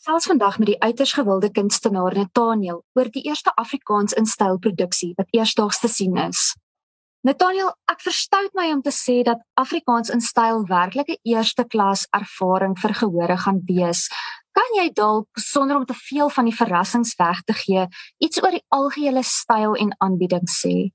Selfs vandag met die uiters gewilde kunstenaar Nathaniel oor die eerste Afrikaans in styl produksie wat eersdaags te sien is. Nathaniel, ek verstout my om te sê dat Afrikaans in styl werklik 'n eerste klas ervaring vir gehore gaan wees. Kan jy dalk sonder om te veel van die verrassings weg te gee, iets oor die algehele styl en aanbieding sê?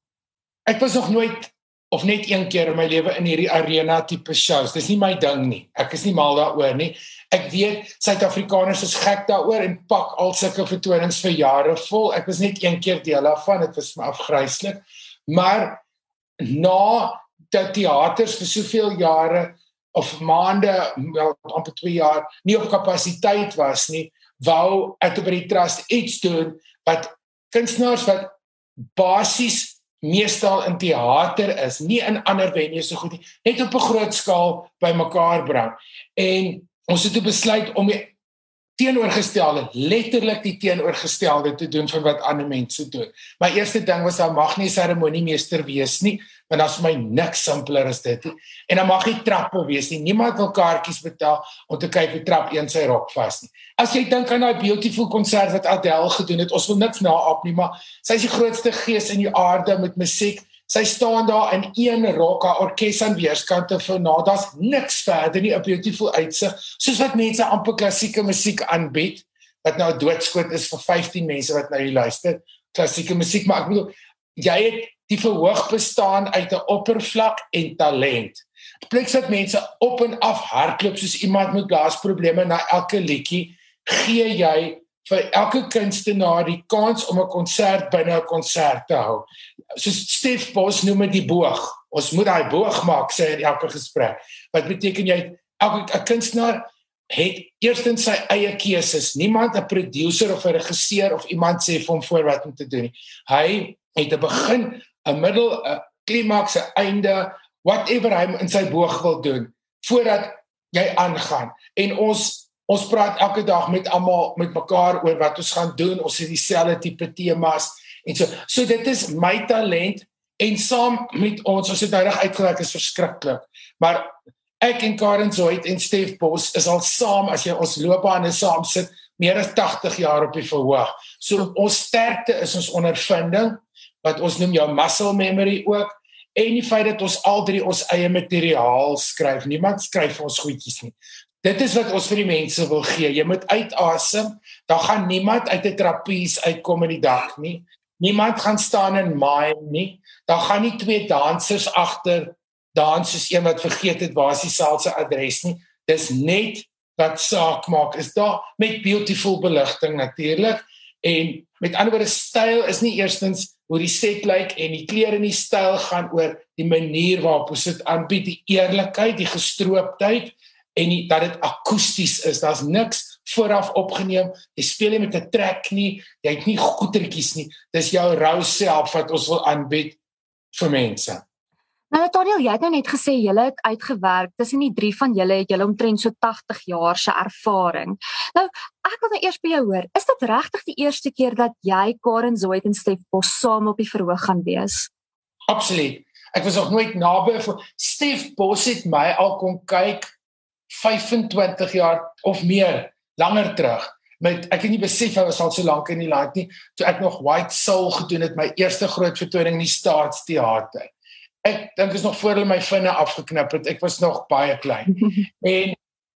Ek was nog nooit of net een keer in my lewe in hierdie arena tipe shows. Dis nie my ding nie. Ek is nie mal daaroor nie. Ek weet Suid-Afrikaners is gek daaroor en pak al sulke vertonings vir jare vol. Ek was net een keer deel daarvan. Dit was my afgryslik. Maar na dat teaters vir soveel jare of maande, wel amper 2 jaar nie op kapasiteit was nie, wou ek by die trust iets doen wat kunstenaars wat basies meestal in teater is, nie in ander venues so goed nie, net op 'n groot skaal bymekaar bring. En ons het besluit om die teenoorgestelde, letterlik die teenoorgestelde te doen van wat ander mense doen. My eerste ding was daar mag nie seremoniemeester wees nie, want daar's my niks simpeler as dit. En dan mag nie trappe wees nie. Niemand wil kaartjies betaal om te kyk hoe trap een sy rok vas nie. As jy dink aan daai beautiful konsert wat Adele gedoen het, ons wil niks naap nie, maar sy is die grootste gees in die aarde met musiek. Sy staan daar in een rok, haar orkes aan weerskante van na, daar's niks verder nie, 'n beautiful uitsig, soos wat mense amper klassieke musiek aanbied wat nou doodskoot is vir 15 mense wat nou hier luister. Klassieke musiek, maar ek bedoel jy het die verhoog bestaan uit 'n oppervlak en talent. Plek dat mense op en af hardloop soos iemand met blaasprobleme na elke liedjie, gee jy vir elke kunstenaar die kans om 'n konsert binne 'n konsert te hou. Soos Stef Bos noem dit die boog. Ons moet daai boog maak sê in elke gesprek. Wat beteken jy elke 'n kunstenaar het eerstens sy eie keuses. Niemand 'n producer of 'n regisseur of iemand sê vir hom voor wat om te doen nie. Hy het 'n begin, 'n middel, 'n klimaks, 'n einde, whatever hy in sy boog wil doen voordat jy aangaan. En ons ons praat elke dag met almal met mekaar oor wat ons gaan doen. Ons het dieselfde tipe temas en so. So dit is my talent en saam met ons, ons het nou reg uitgewerk is verskriklik. Maar ek en Karen Zoid en Stef Bos is al saam as jy ons loopbane saam sit meer as 80 jaar op die verhoog. So ons sterkte is ons ondervinding wat ons noem jou muscle memory ook en die feit dat ons al drie ons eie materiaal skryf. Niemand skryf ons goedjies nie. Dit is wat ons vir die mense wil gee. Jy moet uitasem. Daar gaan niemand uit 'n trapeze uitkom in die dag nie. Niemand gaan staan in mime nie. Daar gaan nie twee dansers agter dans soos een wat vergeet het waar die saal se adres nie. Dis net wat saak maak. Is daar met beautiful beligting natuurlik en met ander woorde styl is nie eerstens hoe die set lyk en die klere en die styl gaan oor die manier waarop ons dit aanbied, die eerlikheid, die gestrooptheid en die, dat dit akoesties is. Daar's niks vooraf opgeneem. Jy speel nie met 'n trek nie. Jy het nie goetertjies nie. Dis jou rou self wat ons wil aanbied vir mense. Nou Nathaniel, jy het nou net gesê jy het uitgewerk. Tussen die drie van julle het julle omtrent so 80 jaar se ervaring. Nou, ek wil nou eers by jou hoor. Is dit regtig die eerste keer dat jy Karen Zoid en Stef Bos saam op die verhoog gaan wees? Absoluut. Ek was nog nooit naby vir Stef Bos het my al kom kyk 25 jaar of meer langer terug. Met ek het nie besef hy was al so lank in die land nie. Toe ek nog White Soul gedoen het, my eerste groot vertoning in die Staatsteater ek dink is nog voor hulle my vinne afgeknip het. Ek was nog baie klein. en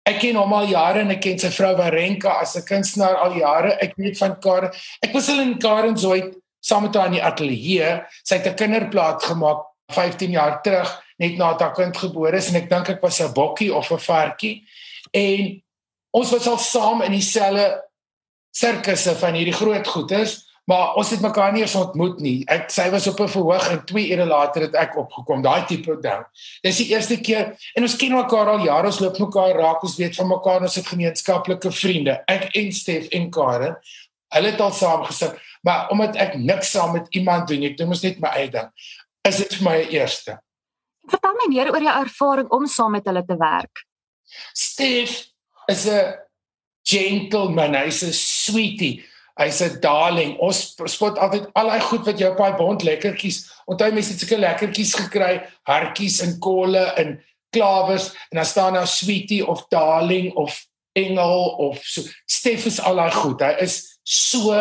ek ken hom al jare en ek ken sy vrou Warenka as 'n kunstenaar al jare. Ek weet van Karen. Ek was al in Karen Zoid saam met haar in die ateljee. Sy het 'n kinderplaat gemaak 15 jaar terug net nadat haar kind gebore is en ek dink ek was 'n bokkie of 'n varkie. En ons was al saam in dieselfde sirkusse van hierdie groot goeters. Maar ons het mekaar nie eens ontmoet nie. Ek sy was op 'n verhoog en 2 ure later het ek opgekom. Daai tipe ding. Dis die eerste keer en ons ken mekaar al jare. Ons loop mekaar raak. Ons weet van mekaar. Ons het gemeenskaplike vriende. Ek en Stef en Karen. Hulle het al saam gesit. Maar omdat ek niks saam met iemand doen nie, dit moet net my eie ding. Is dit vir my eerste. Vertel my meer oor jou ervaring om saam met hulle te werk. Stef is 'n gentleman. Hy's 'n sweetie. Hy's 'n darling. Ons spot altyd al daai goed wat jou op daai bond lekkertjies. Onthou mense het sulke lekkertjies gekry, hartjies en kolle en klawers en dan staan daar sweetie of darling of engel of so Stef is al daai goed. Hy is so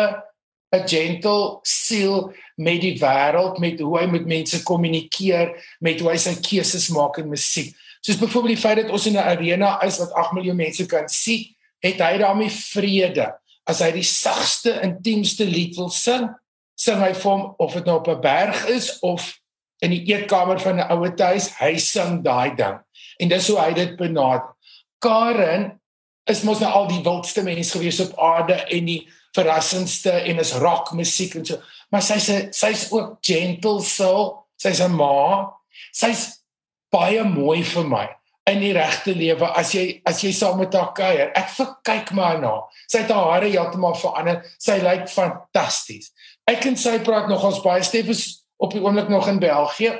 'n gentle siel met die wêreld, met hoe hy met mense kommunikeer, met hoe hy sy keuses maak in musiek. Soos byvoorbeeld die feit dat ons in 'n arena is wat 8 miljoen mense kan sien, het hy daarmee vrede. As hy die sagste, intiemste lied wil sing, sing hy vir hom of dit nou op 'n berg is of in die eetkamer van 'n ouer huis, hy sing daai ding. En dis hoe hy dit benader. Karen is mos nou al die wildste mens gewees op aarde en die verrassendste en is rock musiek en so. Maar sy's sy's ook gentle soul. Sy's 'n ma. Sy's baie mooi vir my in die regte lewe as jy as jy saam met haar kuier. Ek kyk maar na. Sy het haar hare heeltemal verander. Sy lyk fantasties. Ek en sy praat nog ons baie steffes op die oomblik nog in België.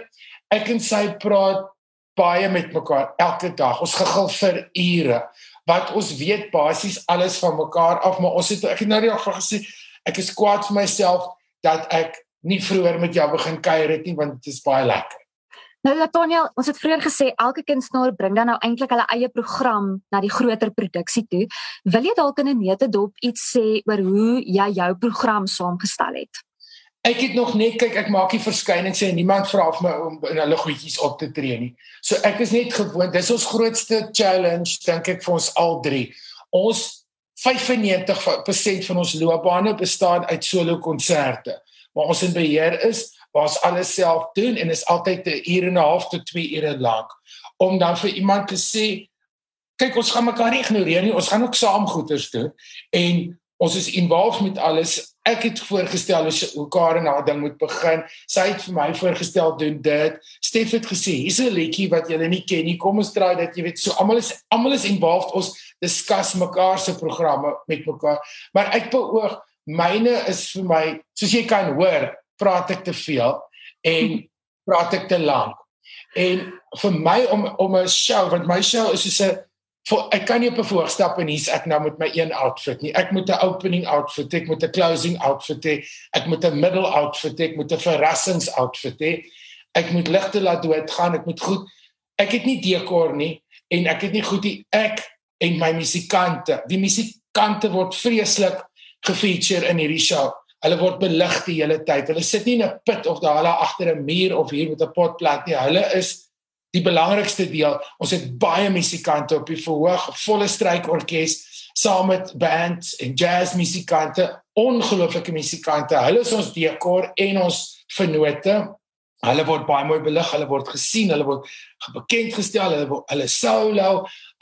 Ek en sy praat baie met mekaar elke dag. Ons gegil vir ure wat ons weet basies alles van mekaar af, maar ons het ek het nou net gesê ek is kwaad vir myself dat ek nie vroeër met jou begin kuier het nie want dit is baie lekker. Nou Nataniel, ons het vroeër gesê elke kunstenaar bring dan nou eintlik hulle eie program na die groter produksie toe. Wil jy dalk in 'n neutedop iets sê oor hoe jy jou program saamgestel het? Ek het nog net kyk ek maak die verskynings en niemand vra vir my om in hulle goedjies op te tree nie. So ek is net gewoond. Dis ons grootste challenge dink ek vir ons al drie. Ons 95% van ons loopbane bestaan uit solo konserte. Waar ons in beheer is, waar ons alles self doen en is altyd 'n uur en 'n half tot 2 ure lank om dan vir iemand te sê kyk ons gaan mekaar nie ignoreer nie. Ons gaan ook saam goeders doen en ons is involved met alles ek het voorgestel hoe Karen haar ding moet begin. Sy het vir my voorgestel doen dit. Stef het gesê, hier's 'n liedjie wat julle nie ken nie. Kom ons try dit. Jy weet, so almal is almal is involved. Ons discuss mekaar se programme met mekaar. Maar ek beoog myne is vir my, soos jy kan hoor, praat ek te veel en praat ek te lank. En vir my om om 'n show, want my show is so 'n ek kan nie op 'n voorstap en hier's ek nou met my een outfit nie. Ek moet 'n opening outfit, ek moet 'n closing outfit hê, ek moet 'n middle outfit hê, ek moet 'n verrassings outfit hê. Ek moet ligte laat doodgaan, ek moet goed. Ek het nie dekor nie en ek het nie goed die ek en my musikante. Die musikante word vreeslik gefeature in hierdie show. Hulle word belig die hele tyd. Hulle sit nie in 'n pit of daar hulle agter 'n muur of hier met 'n potplant nie. Hulle is die belangrikste deel. Ons het baie musikante op die verhoog, volle strykorkes saam met bands en jazzmusikante, ongelooflike musikante. Hulle is ons dekor en ons vennote. Hulle word baie mooi belig, hulle word gesien, hulle word bekend gestel, hulle hulle solo,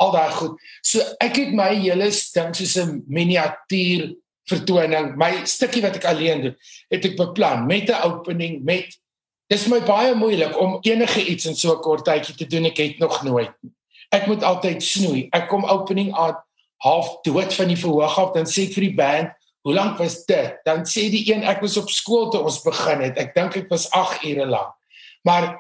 al daai goed. So ek het my hele ding soos 'n miniatuur vertoning, my stukkie wat ek alleen doen, het ek beplan met 'n opening met Dis my baie moeilik om enige iets in so 'n kort tydjie te doen. Ek het nog nooit. Ek moet altyd snoei. Ek kom opening aan half dood van die verhoog af, dan sê ek vir die band, "Hoe lank was dit?" Dan sê die een, "Ek was op skool toe ons begin het. Ek dink dit was 8 ure lank." Maar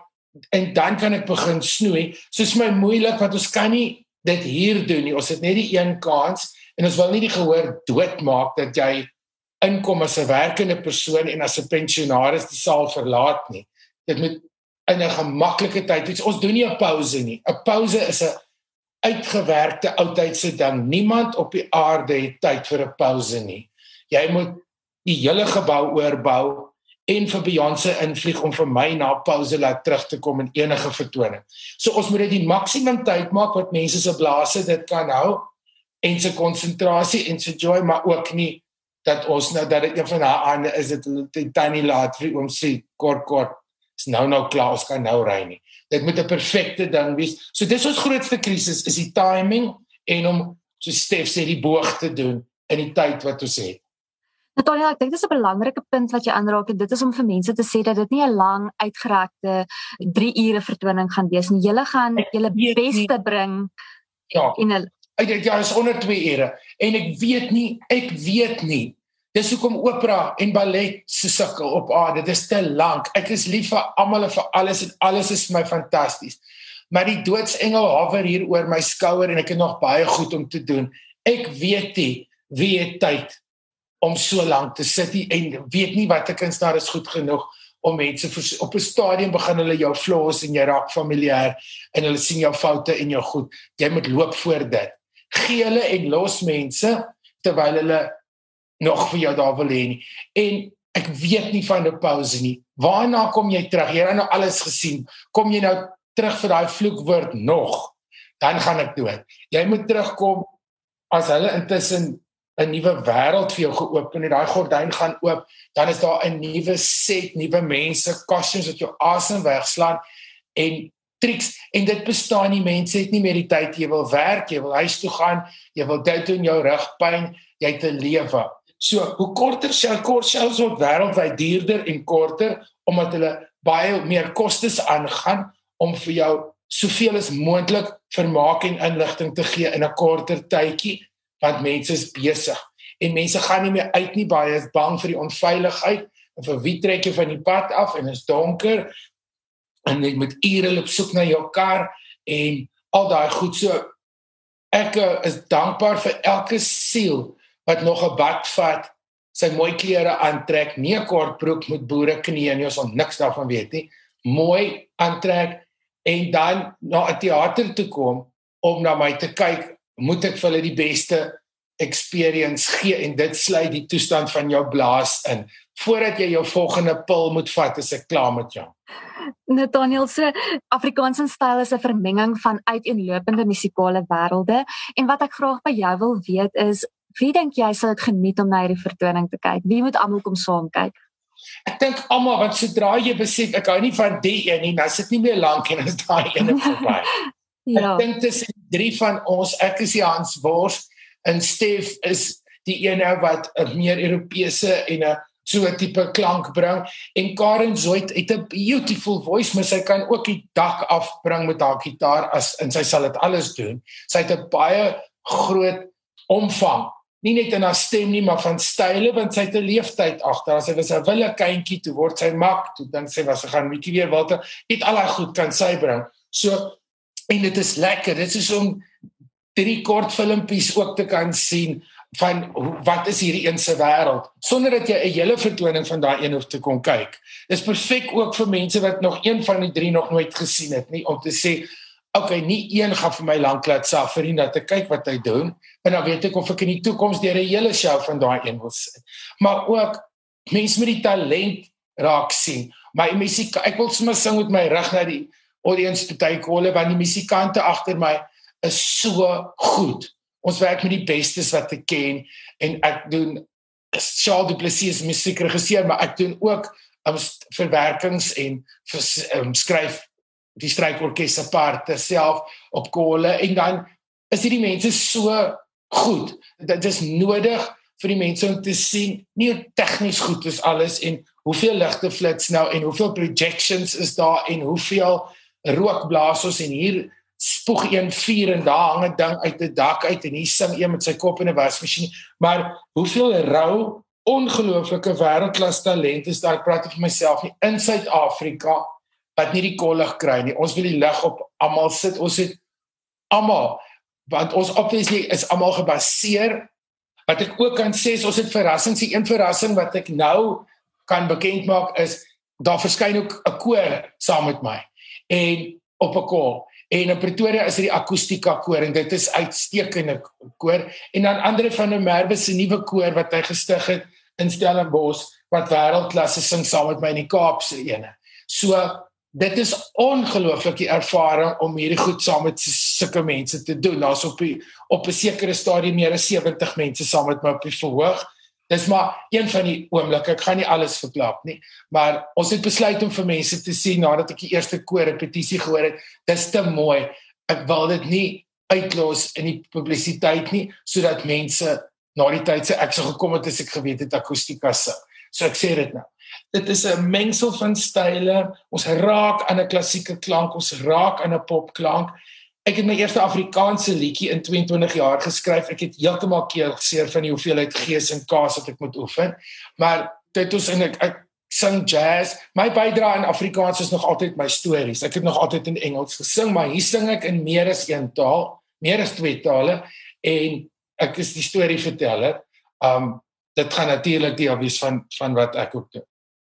en dan kan ek begin snoei. Soos my moeilik want ons kan nie dit hier doen nie. Ons het net die een kans en ons wil nie die gehoor doodmaak dat jy inkom as 'n werkende persoon en as 'n pensionaris die saal verlaat nie dit moet in 'n gemaklike tyd iets ons doen nie 'n pouse nie. 'n pouse is 'n uitgewerkte oudheidse ding. Niemand op die aarde het tyd vir 'n pouse nie. Jy moet die hele gebou oorbou en vir Beyoncé invlieg om vir my na pouse laat terug te kom in enige vertoning. So ons moet dit die maksimum tyd maak wat mense se blaase dit kan hou en se konsentrasie en se joy maar ook nie dat ons nou dat dit een van haar aande is dit tannie laat vir ons sê kort kort is nou nou klaar, ons kan nou ry nie. Dit moet 'n perfekte ding wees. So dis ons grootste krisis is die timing en om so Stef sê die boog te doen in die tyd wat ons het. Natalia, ek dink dis 'n belangrike punt wat jy aanraak en dit is om vir mense te sê dat dit nie 'n lang uitgerekte 3 ure vertoning gaan wees nie. Jy gaan julle beste bring ja. in 'n Ja, is onder 2 ure en ek weet nie, ek weet nie Dis hoekom opera en ballet se sukkel op aarde. Dit is te lank. Ek is lief vir almal en vir alles en alles is vir my fantasties. Maar die doodsengel hover hier oor my skouer en ek het nog baie goed om te doen. Ek weet nie wie het tyd om so lank te sit en weet nie watter kunstenaar is goed genoeg om mense op 'n stadium begin hulle jou flaws en jy raak familier en hulle sien jou foute en jou goed. Jy moet loop voor dit. Gee hulle en los mense terwyl hulle nog vir jou daar wil hê nie. En ek weet nie van 'n pause nie. Waarna kom jy terug? Jy het nou alles gesien. Kom jy nou terug vir daai vloekwoord nog? Dan gaan ek dood. Jy moet terugkom as hulle intussen 'n nuwe wêreld vir jou geopen het. Daai gordyn gaan oop, dan is daar 'n nuwe set, nuwe mense, costumes wat jou asem wegslaan en triks en dit bestaan nie mense het nie meer die tyd jy wil werk jy wil huis toe gaan jy wil dit doen jou rugpyn jy te lewe so hoe korter sel kort sels op wêreldwyd duurder en korter omdat hulle baie meer kostes aangaan om vir jou soveel as moontlik vermaak en inligting te gee in 'n korter tydjie want mense is besig. En mense gaan nie meer uit nie baie is bang vir die onveiligheid en vir wie trek jy van die pad af en is donker en jy moet ure loop soek na jou kar en al daai goed. So ek eh, is dankbaar vir elke siel wat nog 'n bad vat sy mooi klere aantrek nie 'n kort broek met boere knie en jy ons niks daarvan weet nie mooi aantrek en dan na 'n teater toe kom om na my te kyk moet ek vir hulle die beste experience gee en dit sluit die toestand van jou blaas in voordat jy jou volgende pil moet vat as ek klaar met jou. Nathaniel se Afrikaanse styl is 'n vermenging van uiteenlopende musikale wêrelde en wat ek graag by jou wil weet is wie dink jy sal dit geniet om na hierdie vertoning te kyk? Wie moet almal kom saam kyk? Ek dink almal want sodra jy besef ek hou nie van die een nie, dan sit nie meer lank en is daai ene verby. ja. Ek dink dis drie van ons, ek is Hans Wors en Stef is die een wat 'n meer Europese en 'n so 'n tipe klank bring en Karen Zoid het 'n beautiful voice maar sy kan ook die dak afbring met haar gitaar as en sy sal dit alles doen. Sy het 'n baie groot omvang nie net in haar stem nie maar van style want sy het 'n leeftyd agter. As sy was 'n wille kindjie toe word sy mak toe dan sê was sy gaan bietjie weer water. Het al haar goed kan sy bring. So en dit is lekker. Dit is om drie kort filmpies ook te kan sien van wat is hierdie een se wêreld sonder dat jy 'n hele vertoning van daai een hoef te kom kyk. Dis perfek ook vir mense wat nog een van die drie nog nooit gesien het nie om te sê okay, nie een gaan vir my lank laat safari net te kyk wat hy doen en dan weet ek of ek in die toekoms deur 'n hele show van daai een wil sien. Maar ook mense met die talent raak sien. My musiek, ek wil sommer sing met my rug na die audience toe kyk hoor want die musikante agter my is so goed. Ons werk met die bestes wat ek ken en ek doen Charles Du Plessis musiekregisseur maar ek doen ook um, verwerkings en vers, um, skryf die strykorkes aparte self op kolle en dan is hierdie mense so goed. Dit is nodig vir die mense om te sien nie tegnies goed is alles en hoeveel ligte flits nou en hoeveel projections is daar en hoeveel rookblaas ons en hier spoeg een vuur en daar hang 'n ding uit 'n dak uit en hier sing een met sy kop in 'n wasmasjien. Maar hoeveel rou ongelooflike wêreldklas talent is daar praat ek vir myself nie in Suid-Afrika wat nie die kollig kry nie. Ons wil die lig op almal sit. Ons het almal want ons obviously is almal gebaseer wat ek ook kan sê ons het verrassings. Die een verrassing wat ek nou kan bekend maak is daar verskyn ook 'n koor saam met my en op 'n koor en in Pretoria is dit die akustika koor en dit is uitstekende koor en dan Andre van der Merwe se nuwe koor wat hy gestig het in Stellenbosch wat wêreldklasse sing saam met my in die Kaapse ene. So dit is ongelooflike ervaring om hierdie goed saam met sulke mense te doen. Daar's op die, op 'n sekere stadium meer as 70 mense saam met my op die verhoog. Dis maar een van die oomblikke. Ek gaan nie alles verklap nie, maar ons het besluit om vir mense te sien nadat ek die eerste koor repetisie gehoor het. Dis te mooi. Ek wil dit nie uitlos in die publisiteit nie sodat mense na die tyd se ek sou gekom het as ek geweet het akustika se. So ek sê dit nou. Dit is 'n mengsel van style. Ons raak aan 'n klassieke klank, ons raak aan 'n popklank Ek het my eerste Afrikaanse liedjie in 22 jaar geskryf. Ek het heeltemal keel seer van die hoeveelheid gees en kaas wat ek moet oefen. Maar dit is en ek, ek sing jazz. My bydrae in Afrikaans is nog altyd my stories. Ek het nog altyd in Engels gesing, maar hier sing ek in meer as een taal, meer as twee tale en ek is die storieverteller. Um dit gaan natuurlik deel wees van van wat ek ook doen.